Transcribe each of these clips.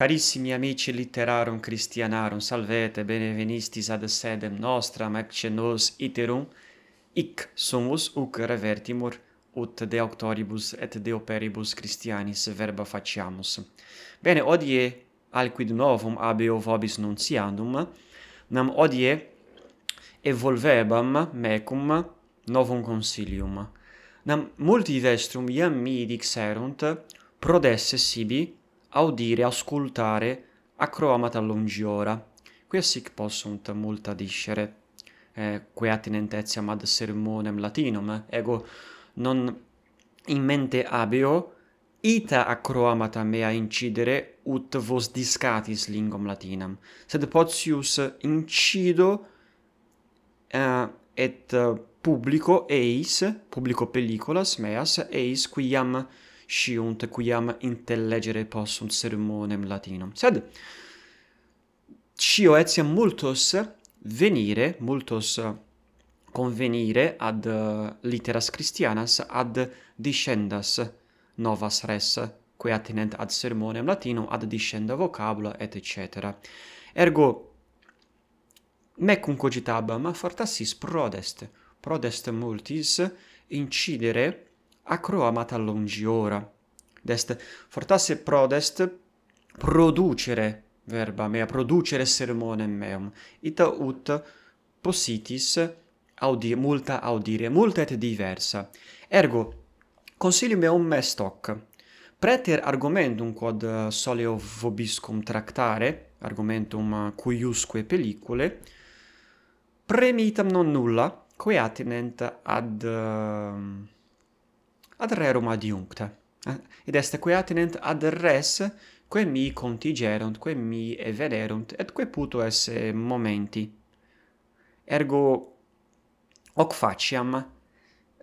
Carissimi amici litterarum Christianarum, salvete, benevenistis ad sedem nostram, ecce nos iterum, ic sumus uc revertimur, ut de auctoribus et de operibus Christianis verba faciamus. Bene, odie alquid novum abeo vobis nunciandum, nam odie evolvebam mecum novum consilium. Nam multi vestrum iam mi dixerunt, prodesse sibi, audire, ascoltare, acroamata longiora, quia sic possunt multa discere, eh, quae attinentetiam ad sermonem latinum, eh? ego non in mente abeo, ita acroamata mea incidere, ut vos discatis lingom latinam, sed potius incido eh, et publico eis, publico pelliculas meas, eis quiam sciunt quiam intellegere possum sermonem latinum. Sed scio etiam multos venire, multos convenire ad uh, literas Christianas ad discendas novas res quae attinent ad sermonem latinum ad discenda vocabula et cetera. Ergo mecum cogitabam fortassis prodest, prodest multis incidere acro amata longiora. Dest fortasse prodest producere verba mea, producere sermonem meum. Ita ut possitis audi multa audire, multa et diversa. Ergo consilium meum me hoc. Preter argumentum quod soleo vobiscum tractare, argumentum cuiusque pellicule, premitam non nulla, quae attinent ad uh, ad rerum adiuncta. Id est quae attinent ad res quae mi contigerunt, quae mi evederunt, et quae puto esse momenti. Ergo hoc faciam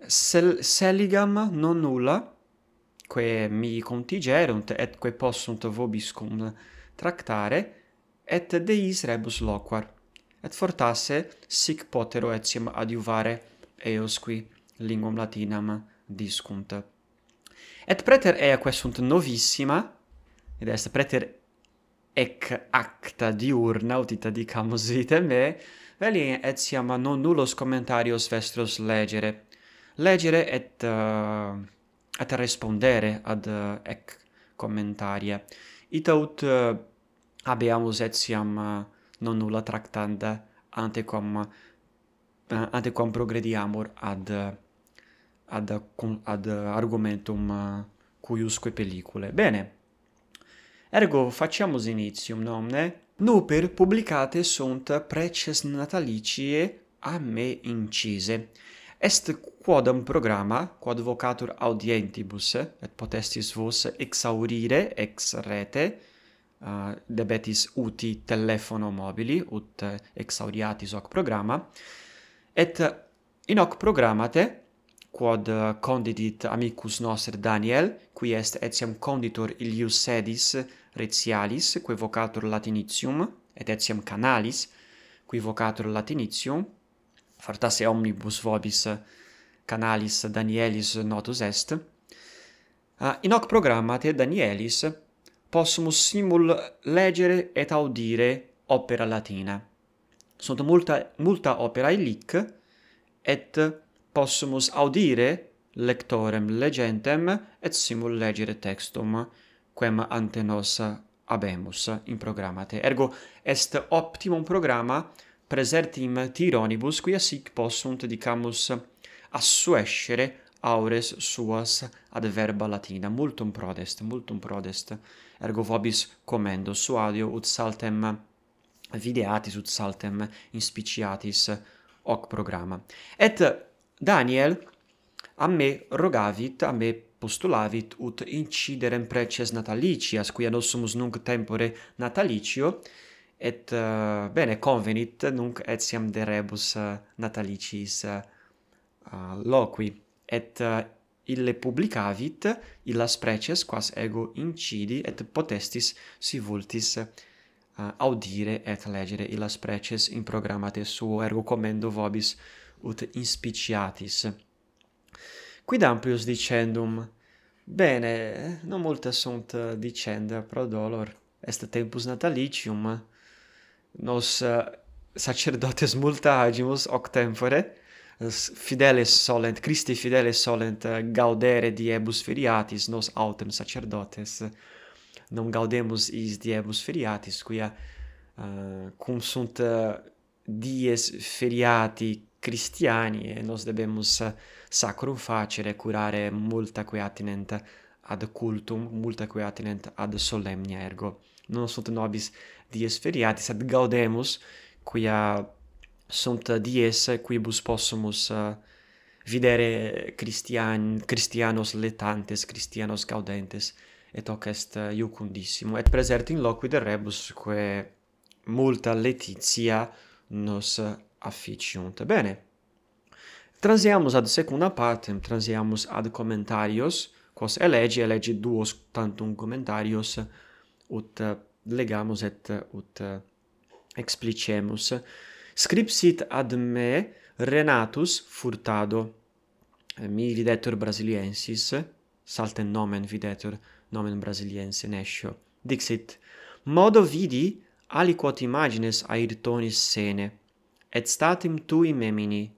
sel seligam non nulla quae mi contigerunt et quae possunt vobis cum tractare et deis rebus loquar et fortasse sic potero etiam adiuvare eos qui linguam latinam discunt. Et preter eaque sunt novissima, ed est preter ec acta diurna utita dicamus vite me, veli etiam non nullos commentarios vestros legere. Legere et uh, et respondere ad uh, ec commentaria. Ita ut eh, uh, habeamus etiam uh, non nulla tractanda antequam uh, antequam progrediamur ad uh, ad, ad argumentum uh, cuiusque pellicule. Bene. Ergo facciamo initium nomne. Nuper publicate sunt preces natalicie a me incise. Est quodam programma, quod vocatur audientibus, et potestis vos exaurire ex rete, uh, debetis uti telefono mobili, ut exauriatis hoc programma, et in hoc programmate quod eh, condidit amicus noster Daniel, qui est etiam conditor Ilius sedis Retialis, qui vocator Latinitium, et etiam Canalis, qui vocator Latinitium, fortasse omnibus vobis Canalis Danielis notus est. Uh, in hoc programmate Danielis possumus simul legere et audire opera latina. Sunt multa, multa opera illic, et possumus audire lectorem legentem et simul legere textum quem ante nos habemus in programmate ergo est optimum programma presertim tironibus quia sic possunt dicamus assuescere aures suas ad verba latina. Multum prodest multum prodest. Ergo vobis commendo suadio ut saltem videatis ut saltem inspiciatis hoc programma et Daniel a me rogavit, a me postulavit ut inciderem preces natalicias, quia nossumus nunc tempore natalicio, et uh, bene convenit nunc etiam de rebus uh, natalicis uh, loqui, et uh, ille publicavit illas preces quas ego incidi et potestis si vultis uh, audire et legere illas preces in programmate suo ergo commendo vobis ut inspiciatis. Quid amplius dicendum? Bene, non multa sunt dicenda pro dolor. Est tempus natalicium. Nos eh, sacerdotes multa agimus hoc tempore, fideles solent, Christi fideles solent eh, gaudere diebus feriatis, nos autem sacerdotes non gaudemus is diebus feriatis, quia uh, cum sunt uh, dies feriati cristiani e nos debemus sacrum facere curare multaque attinent ad cultum, multaque attinent ad solemnia ergo. Non sunt nobis dies feriati, sed gaudemus, quia sunt dies quibus possumus uh, videre Christian, Christianos letantes, Christianos gaudentes, et hoc est uh, iucundissimo. Et presert in loqui de rebus, quae multa letitia nos afficiunt. Bene. Transiamus ad secunda partem, transiamus ad commentarios, quos elegi, elegi duos tantum commentarios, ut legamus et ut explicemus. Scripsit ad me Renatus Furtado, eh, mi videtur brasiliensis, saltem nomen videtur, nomen brasiliense nescio. Dixit, modo vidi aliquot imagines airtonis sene, et statim tui memini.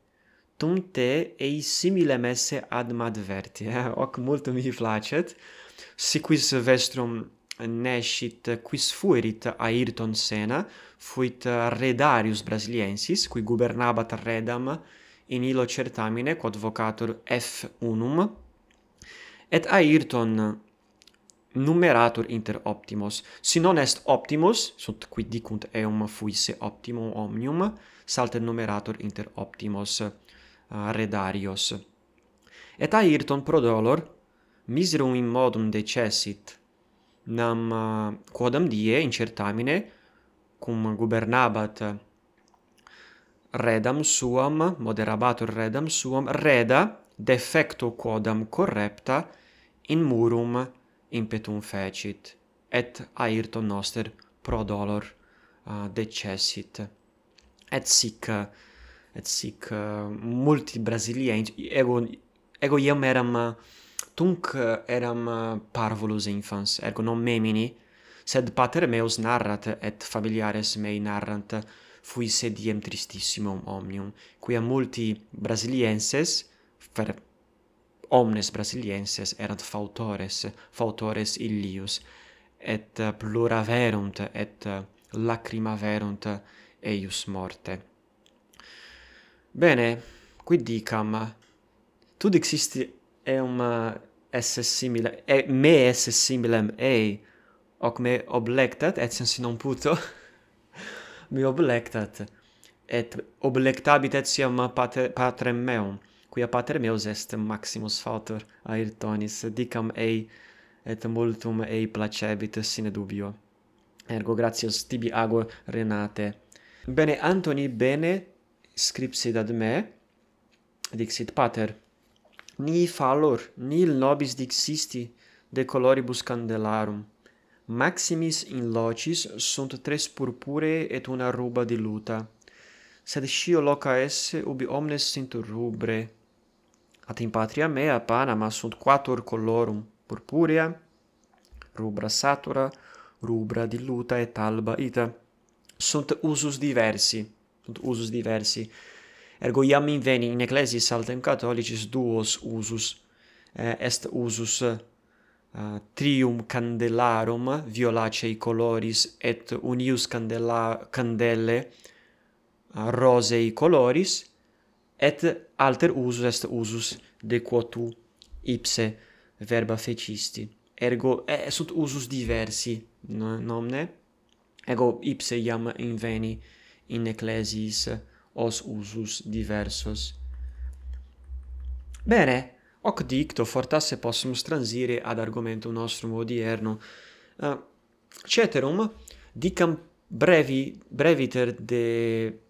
Tum te ei simile messe ad madverti eh? hoc multum mihi placet. Si quis vestrum nescit quis fuerit Ayrton Senna fuit redarius brasiliensis qui gubernabat redam in illo certamine quod vocatur F unum. Et Ayrton numeratur inter optimos. Si non est optimus, sunt qui dicunt eum fuisse optimum omnium, salter numeratur inter optimos uh, redarios. Et ayrton pro dolor miserum in modum decessit, nam uh, quodam die incertamine cum gubernabat eh, redam suam, moderabatur redam suam, reda defecto quodam correpta in murum impetum fecit, et ayrton noster pro dolor uh, decessit. Et sic, et sic uh, multi Brasilia, ego, ego iam eram, tunc eram parvulus infans, ergo non memini, sed pater meus narrat et familiares mei narrant fui sediem tristissimum omnium, quia multi brasilienses, per omnes brasilienses erat fautores, fautores illius, et plura verunt, et lacrima verunt eius morte. Bene, quid dicam, tu dixisti eum esse simile, e me esse similem ei, hoc me oblectat, et sensi non puto, me oblectat, et oblectabit etiam pater, patrem meum, quia pater meus est maximus fautor Ayrtonis, dicam ei et multum ei placebit sine dubio. Ergo gratias tibi ago Renate. Bene Antoni bene scripsit ad me dixit pater ni fallor nil nobis dixisti de coloribus candelarum maximis in locis sunt tres purpure et una ruba diluta sed scio loca esse ubi omnes sint rubre At in patria mea Panama sunt quator colorum, purpurea, rubra satura, rubra diluta et alba ita. Sunt usus diversi, sunt usus diversi. Ergo iam inveni in ecclesiis altem catholicis duos usus, eh, est usus uh, trium candelarum violacei coloris et unius candela candele uh, rosei coloris et alter usus est usus de quo tu ipse verba fecisti. Ergo eh, sunt usus diversi nomne ego ipse iam inveni in ecclesiis os usus diversos. Bene hoc dicto fortasse possumus transire ad argumentum nostrum odierno. Uh, ceterum dicam brevi breviter de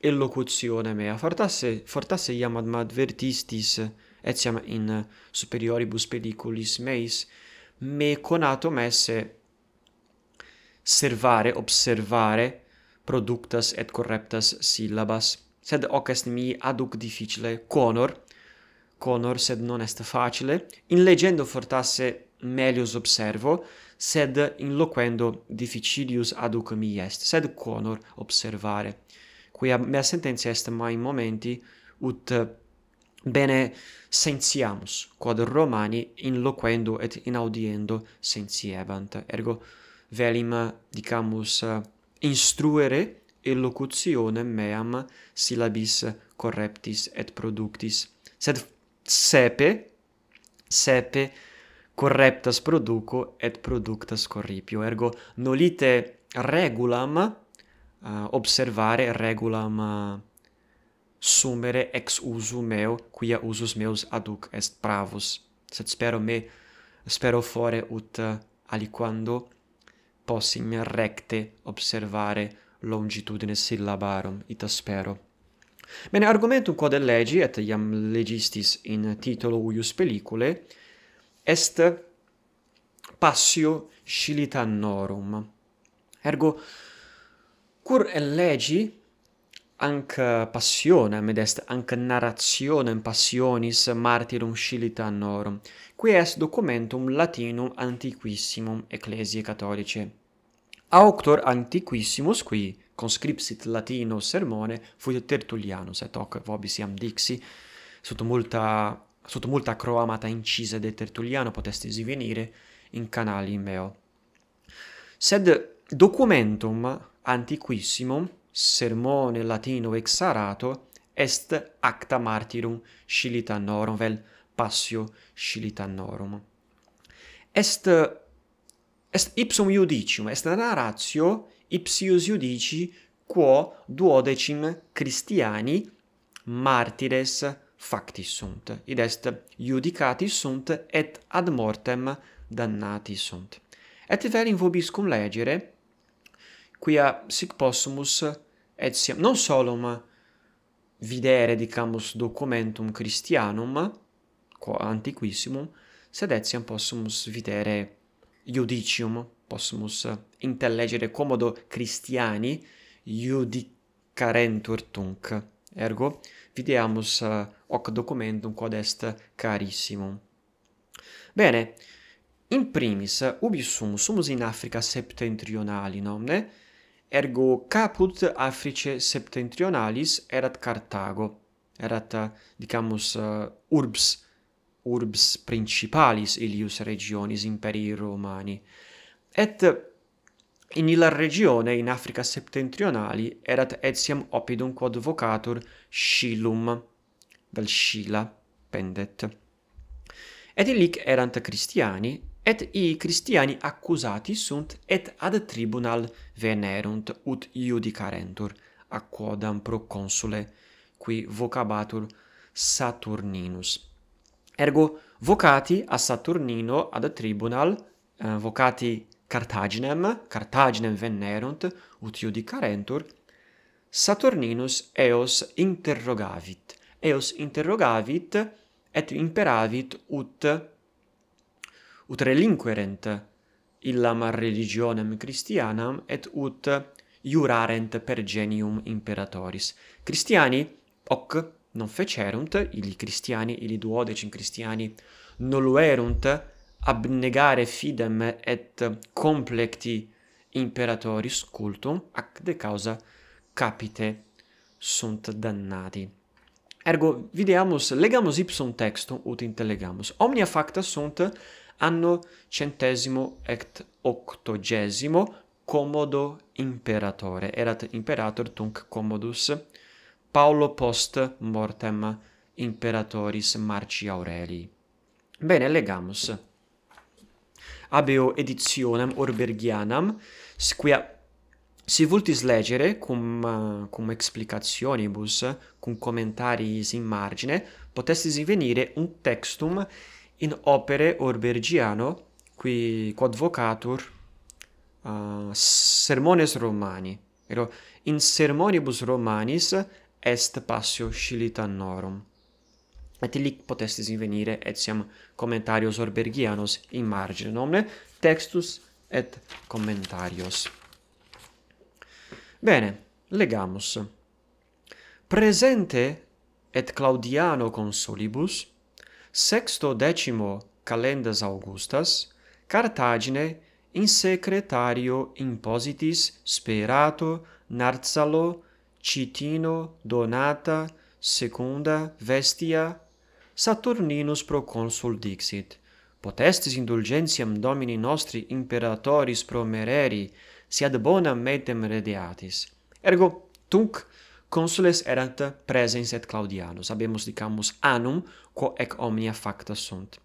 ellocutionem mea. Fortasse fortasse iam ad advertistis etiam in superioribus pediculis meis me conatum esse servare observare productas et correctas syllabas sed hoc est mi aduc difficile conor conor sed non est facile. In legendo fortasse melius observo sed in loquendo difficilius aduc mi est sed conor observare. Quia mea sententia est mai momenti ut eh, bene sentiamus quod Romani in loquendo et in audiendo sensiebant. Ergo velim, dicamus, eh, instruere elocutionem meam syllabis correptis et productis. Sed sepe, sepe correptas produco et productas corripio. Ergo nolite regulam uh, observare regulam sumere ex usu meo, quia usus meus aduc est pravus. Sed spero me, spero fore ut aliquando possim recte observare longitudine syllabarum, ita spero. Bene, argumentum quod legi, et iam legistis in titolo uius pellicule, est passio scilitannorum. Ergo, Cur elegi anc passionem ed est anc narrationem passionis martyrum scilitanorum, qui est documentum latinum antiquissimum ecclesiae catholicae. Auctor antiquissimus qui conscripsit latino sermone fuit Tertullianus et hoc vobis iam dixi sotto multa sotto multa croamata incisa de Tertulliano potestis venire in canali meo. Sed documentum antiquissimum sermone latino exarato est acta martyrum scilitannorum vel passio scilitannorum est est ipsum iudicium est narratio ipsius iudici quo duodecim Christiani martires facti sunt id est iudicati sunt et ad mortem dannati sunt. Et vel in vobis cum legere quia sic possumus etiam non solum videre dicamus documentum Christianum quo antiquissimum sed etiam possumus videre iudicium possumus intellegere commodo Christiani iudicarentur tunc. Ergo videamus eh, hoc documentum quod est carissimum. Bene in primis ubi sum sumus in Africa septentrionali nomne? ergo caput Africae septentrionalis erat Carthago, erat, dicamus, eh, urbs, urbs principalis ilius regionis imperii Romani. Et in illa regione in Africa septentrionali erat etiam oppidum quod vocatur Scilum, vel Scila pendet. Et illic erant Christiani et i Christiani accusati sunt et ad tribunal venerunt ut iudicarentur a quodam pro consule qui vocabatur Saturninus. Ergo vocati a Saturnino ad tribunal eh, vocati Cartaginem Cartaginem venerunt ut iudicarentur Saturninus eos interrogavit. Eos interrogavit et imperavit ut ut relinquerent illam religionem Christianam et ut iurarent per genium imperatoris. Christiani hoc non fecerunt, illi Christiani, illi duodecim Christiani, noluerunt abnegare fidem et complecti imperatoris cultum, ac de causa capite sunt dannati. Ergo videamus legamus ipsum textum ut intellegamus. Omnia facta sunt anno centesimo et octogesimo commodo imperatore. Erat imperator tunc commodus Paulo post mortem imperatoris Marci Aurelii. Bene legamus. Abeo editionem Orbergianam squia si vultis legere cum cum explicationibus cum commentariis in margine potestis invenire un textum in opere Orbergiano, qui quodvocatur uh, sermones Romani, ero in sermonibus Romanis est passio scilitannorum Et illic potestis invenire etiam commentarios Orbergianos in margine, nomne textus et commentarios. Bene, legamus. Presente et Claudiano consolibus, sexto decimo calendas Augustas, Cartagine in secretario impositis Sperato, Narzalo, Citino, Donata, Secunda, Vestia, Saturninus proconsul dixit, potestis indulgentiam Domini nostri imperatoris promereri, si ad bonam metem redeatis. Ergo, tunc, consules erant presens et Claudianus. Habemus, dicamus, annum quo ec omnia facta sunt.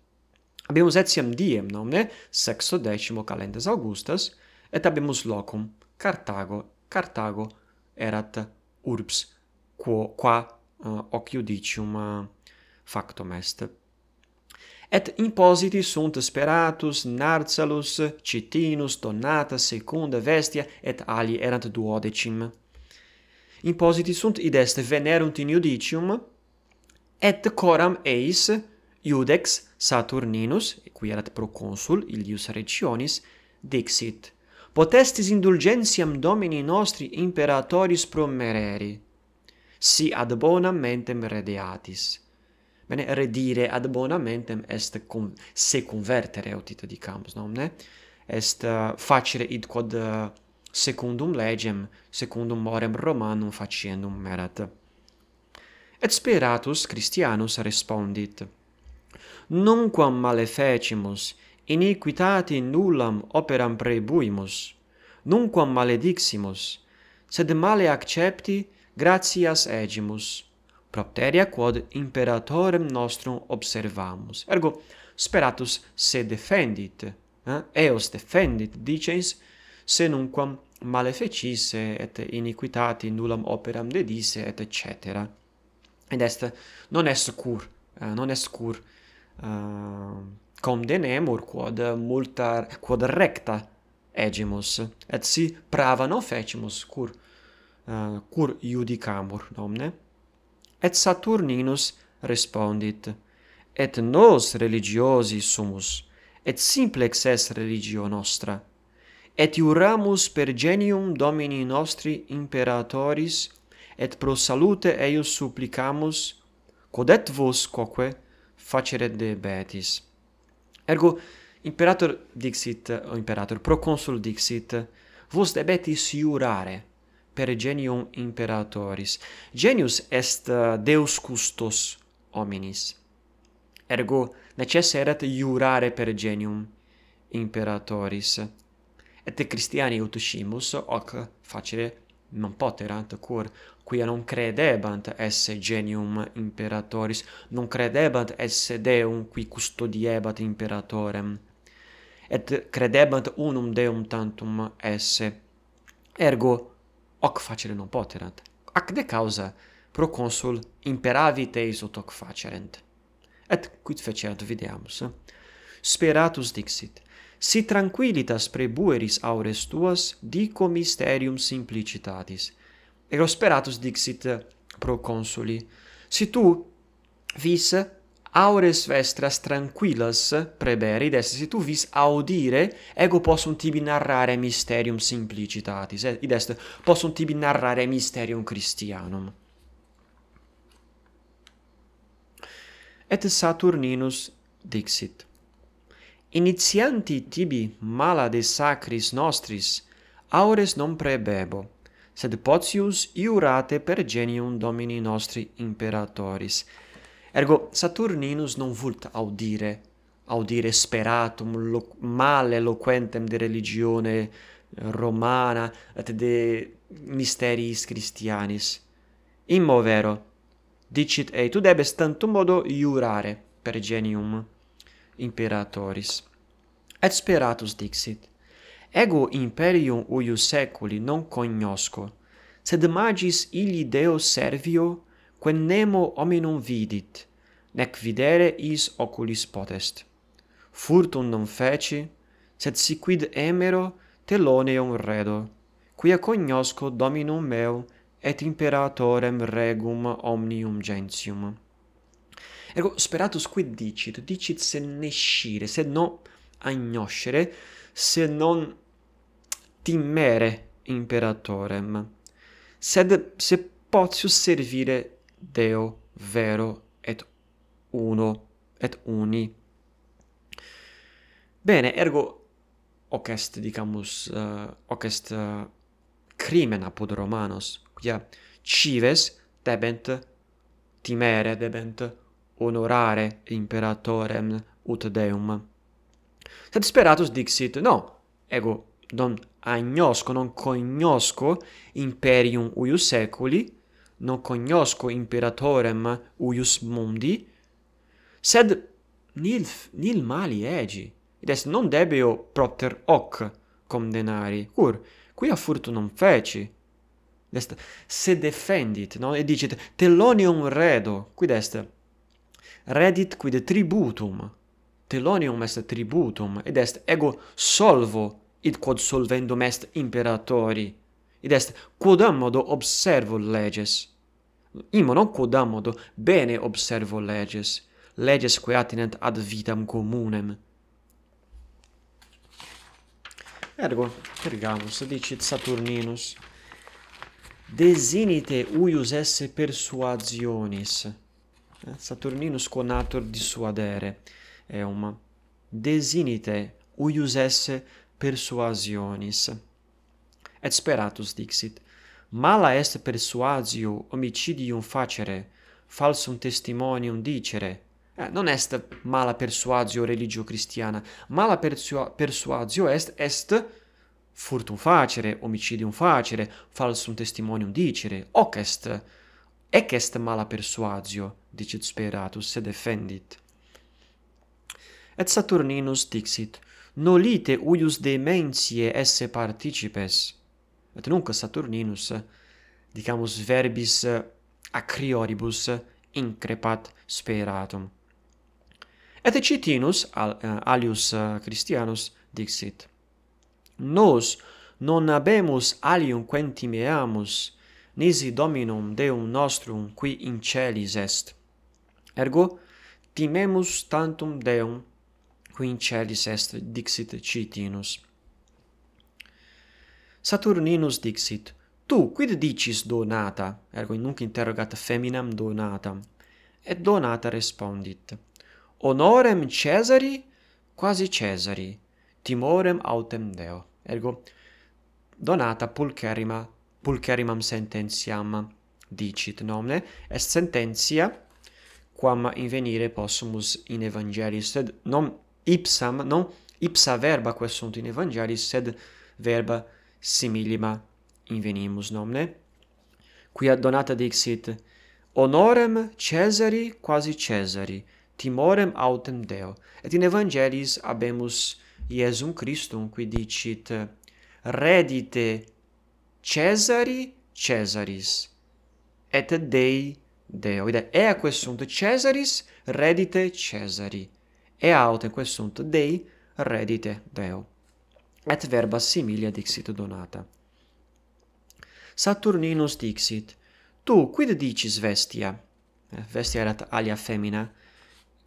Habemus etiam diem nomne, sexto decimo calendas Augustas et habemus locum Carthago Carthago erat urbs quo qua uh, hoc judicium uh, factum est et impositi sunt speratus narsalus citinus donata secunda vestia et ali erant duodecim impositi sunt id est venerunt in judicium et coram eis iudex Saturninus, qui erat proconsul Ilius Regionis, dixit, potestis indulgentiam Domini nostri imperatoris promereri, si ad bonam mentem redeatis. Bene, redire ad bonam mentem est con, se convertere, aut dicamus, nomne? Est uh, facere id quod uh, secundum legem, secundum morem Romanum faciendum erat et speratus Christianus respondit. Nunquam malefecimus, iniquitati nullam operam prebuimus, nunquam malediximus, sed male accepti gratias egimus, propteria quod imperatorem nostrum observamus. Ergo, speratus se defendit, eh? eos defendit, dicens, se nunquam malefecisse et iniquitati nullam operam dedisse, et cetera ed est non est cur uh, eh, non est cur uh, eh, condenemur quod multa quod recta egimus et si prava non fecimus cur uh, cur iudicamur nomne et Saturninus respondit et nos religiosi sumus et simplex est religio nostra et iuramus per genium domini nostri imperatoris et pro salute eius supplicamus, quod et vos quoque de debetis. Ergo, imperator dixit, o imperator, proconsul dixit, vos debetis iurare per genium imperatoris. Genius est uh, Deus custos hominis. Ergo, necesseret iurare per genium imperatoris. Et Christiani ut scimus hoc facere non poterant cur. Quia non credebant esse genium imperatoris non credebant esse deum qui custodiebat imperatorem. Et credebant unum deum tantum esse. Ergo hoc facere non poterant ac de causa proconsul imperavit eis ut hoc facerent. Et quid fecerat videamus? Speratus dixit si tranquillitas prebueris aures tuas dico mysterium simplicitatis. Ego speratus dixit pro consuli. si tu vis aures vestras tranquillas preberi des, si tu vis audire ego possum tibi narrare mysterium simplicitatis. Id est possum tibi narrare mysterium christianum et Saturninus dixit Initianti tibi mala de sacris nostris, aures non prebebo, sed potius iurate per genium Domini nostri imperatoris. Ergo Saturninus non vult audire, audire speratum lo, male eloquentem de religione romana et de mysteriis Christianis. Immo vero, dicit ei, tu debes tantum modo iurare per genium imperatoris. Et speratus dixit, ego imperium uius seculi non cognosco, sed magis illi Deo servio, quem nemo hominum vidit, nec videre is oculis potest. Furtum non feci, sed si quid emero teloneum redo, quia cognosco dominum meu et imperatorem regum omnium gentium. Ergo speratus quid dicit, dicit se nescire, se no agnoscere, se non timere imperatorem, sed se potius servire Deo vero et uno et uni. Bene, ergo hoc est dicamus uh, hoc est eh, uh, crimen apud Romanos, quia cives debent timere debent honorare imperatorem ut deum. Sed speratus dixit, no, ego non agnosco, non cognosco imperium uius seculi, non cognosco imperatorem uius mundi, sed nil, nil mali egi, id est non debeo propter hoc condenari, cur quia furto non feci, est se defendit, no? E dicit, telonium redo, quid est, redit quid tributum? Telonium est tributum id est ego solvo id quod solvendum est imperatori. Id est quodammodo observo leges. Imo non quodammodo bene observo leges. Leges quae attinent ad vitam communem. Ergo tergamus dicit saturninus. Desinite uius esse persuasionis saturninus conator dissuadere eum desinite uius esse persuasionis. Et speratus dixit. Mala est persuasio homicidium facere falsum testimonium dicere. Eh, non est mala persuasio religio christiana mala persuasio est est furtum facere homicidium facere falsum testimonium dicere. Hoc est. Ec est mala persuasio dicit speratus, sed defendit. Et Saturninus dixit, nolite uius dementie esse participes. Et nunc Saturninus, dicamus verbis acrioribus increpat speratum. Et Citinus, al, eh, alius eh, Christianus, dixit, Nos non habemus alium quentimeamus, nisi Dominum Deum nostrum qui in celis est. Ergo timemus tantum Deum, qui in celis est dixit citinus. Saturninus dixit, tu quid dicis donata, ergo nunc interrogat feminam donatam, et donata respondit, honorem Caesari quasi Caesari, timorem autem Deo. Ergo, donata pulcherima, pulcherimam sententiam dicit nomne, est sententia quam invenire possumus in evangelis sed non ipsam non ipsa verba quae sunt in evangelis sed verba similima invenimus nomne quia donata dixit honorem Caesari quasi Caesari timorem autem Deo et in evangelis habemus Iesum Christum qui dicit redite Caesari Caesaris et Dei Deo. Id eaque sunt Caesaris redite Caesari, e autem que sunt Dei redite Deo. Et verba similia dixit donata. Saturninus dixit, tu quid dicis vestia? Vestia erat alia femina,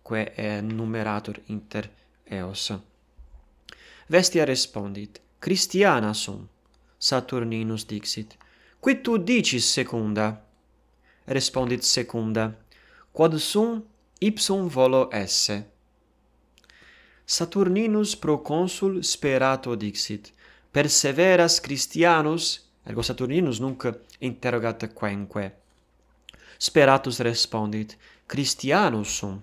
quae e numeratur inter eos. Vestia respondit, Christiana sum. Saturninus dixit, quid tu dicis secunda? respondit secunda, quod sum ipsum volo esse. Saturninus proconsul sperato dixit, perseveras Christianus, ergo Saturninus nunc interrogat quenque. Speratus respondit, Christianus sum,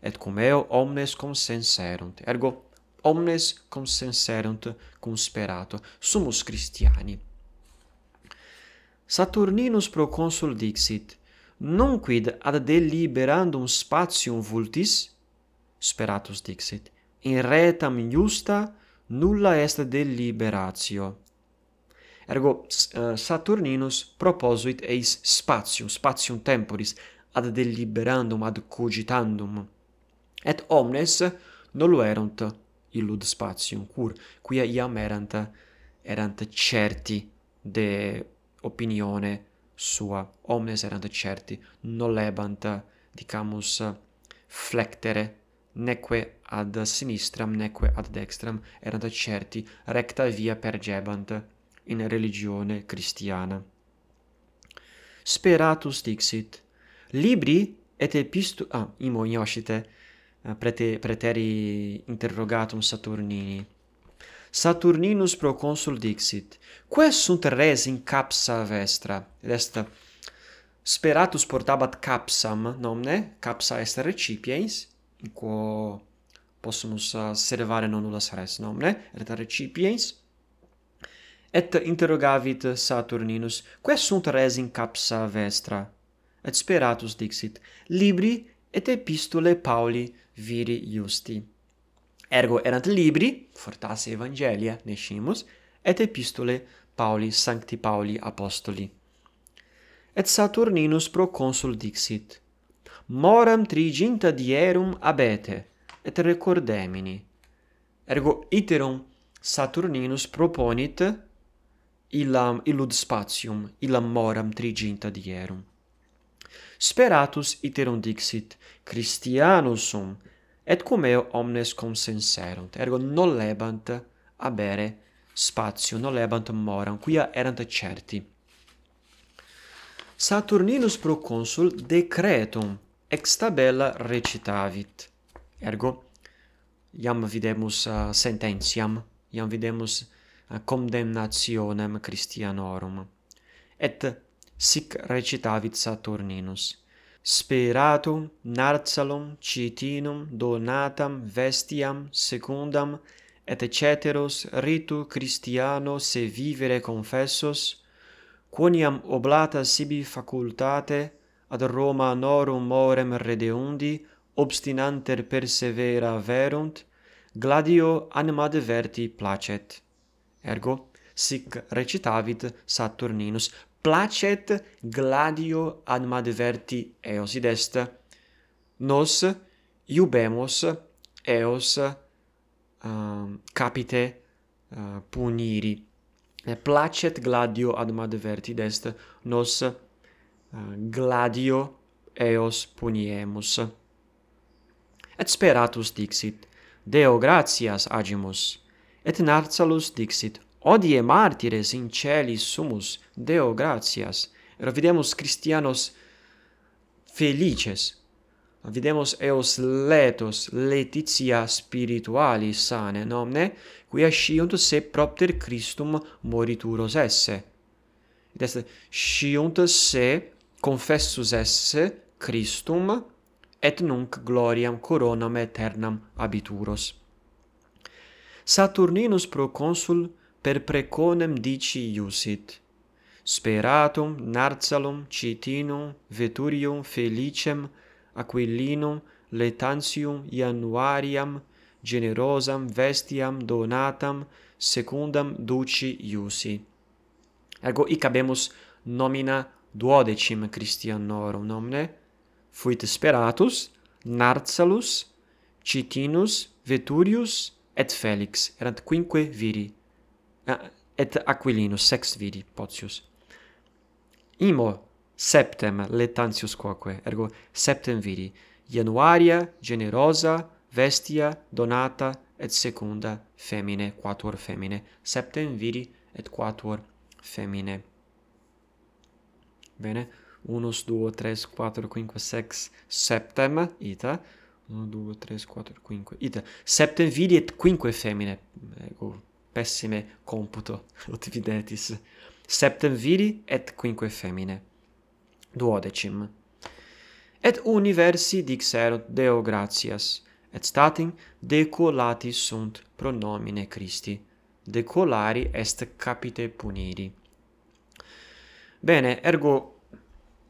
et cum eo omnes consenserunt, ergo omnes consenserunt cum sperato, sumus Christiani. Saturninus proconsul dixit, nunquid ad deliberandum spatium vultis, speratus dixit, in retam iusta nulla est deliberatio. Ergo eh, Saturninus proposuit eis spatium, spatium temporis, ad deliberandum, ad cogitandum. Et omnes nollo erunt illud spatium, cur quia iam erant, erant certi de opinione sua. Omnes erant certi nolebant dicamus flectere neque ad sinistram neque ad dextram erant certi recta via pergebant in religione cristiana. Speratus dixit libri et epistu ah imo ioscite prete, preteri interrogatum Saturnini. Saturninus proconsul dixit, quae sunt res in capsa vestra? Ed est speratus portabat capsam nomne, capsa est recipiens, in quo possumus uh, servare non nullas res nomne, et recipiens, et interrogavit Saturninus, quae sunt res in capsa vestra? Et speratus dixit, libri et epistule Pauli viri justi. Ergo erant libri, fortasse Evangelia, nescimus, et epistole Pauli Sancti Pauli Apostoli. Et Saturninus proconsul dixit, Moram triginta dierum abete, et recordemini. Ergo iterum Saturninus proponit illam illud spatium, illam moram triginta dierum. Speratus iterum dixit, Christianus sum, et cum eo omnes consenserunt, ergo nolebant abere spatio, nolebant moram, quia erant certi. Saturninus proconsul decretum ex tabella recitavit. Ergo, iam videmus uh, sententiam, iam videmus uh, condemnationem Christianorum. Et sic recitavit Saturninus speratum narsalum citinum donatam vestiam secundam et ceteros ritu Christiano se vivere confessos quoniam oblata sibi facultate ad Roma norum morem redeundi obstinanter persevera verunt gladio anima diverti placet. Ergo sic recitavit Saturninus placet gladio ad adverti eos id est. Nos iubemus eos um, capite uh, puniri. Placet gladio ad adverti est. Nos uh, gladio eos puniemus. Et speratus dixit. Deo gratias agimus. Et narsalus dixit. Odie martires in celis sumus, Deo gratias, videmus Christianos felices, videmus eos letos letitia spiritualis sane nomne, quia sciunt se propter Christum morituros esse. Id est sciunt se confessus esse Christum et nunc gloriam coronam aeternam abituros. Saturninus proconsul per preconem dici iusit. Speratum, Narsalum, Citinum, Veturium, Felicem, Aquilinum, Letantium, Januariam, generosam vestiam donatam secundam duci iusi. Ergo hic habemus nomina duodecim Christianorum nomine, fuit Speratus, Narsalus, Citinus, Veturius et Felix, erant quinque viri. Ah, et aquilinus, sex viri, potius. Imo septem letantius quoque, ergo septem viri, januaria, generosa, vestia donata et secunda femine quatuor femine. Septem viri et quatuor femine. Bene? Unus duo tres quattro quinque sex septem ita. 1 2 3 4 5 ita. Septem viri et quinque femine ego pessime computo ut videtis septem viri et quinque femine. Duodecim. Et universi dixerunt deo gratias et statim decolati sunt pro nomine Christi. Decolari est capite puniri. Bene ergo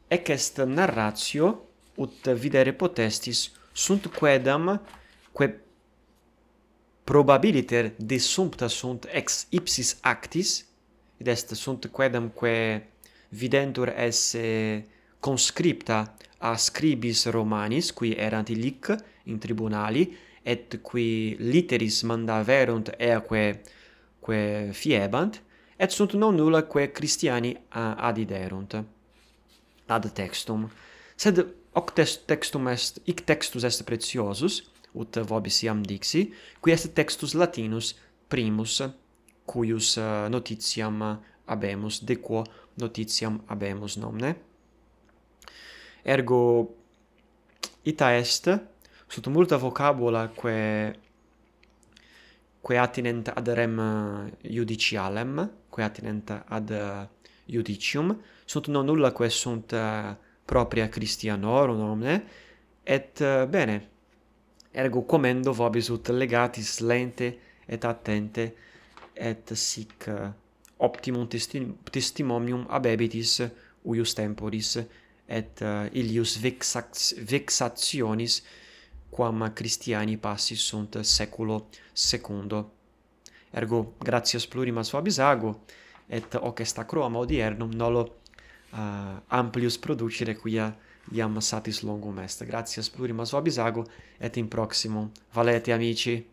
ec est narratio ut videre potestis sunt quedam que probabiliter desumpta sunt ex ipsis actis, id est sunt quedamque videntur esse conscripta a scribis Romanis, qui erant illic in tribunali, et qui literis mandaverunt eaque que fiebant, et sunt non nulla que Christiani adiderunt ad textum. Sed hoc textum est, ic textus est preciosus, ut vobis iam dixi, qui est textus latinus primus, cuius eh, notitiam habemus, de quo notitiam habemus nomne. Ergo ita est sub multa vocabula quae quae attinent ad rem eh, judicialem, quae attinent ad eh, judicium, sunt non nulla quae sunt propria Christianorum nomne et bene ergo comendo vobis ut legatis lente et attente et sic eh, optimum testimonium abebitis uius temporis et uh, ilius vexax, vexationis quam Christiani passi sunt seculo secundo. Ergo gratias plurimas vobis ago et hoc est acroam odiernum nolo uh, amplius producere quia iam satis longum est gratias plurimas vobis ago et in proximum. Valete amici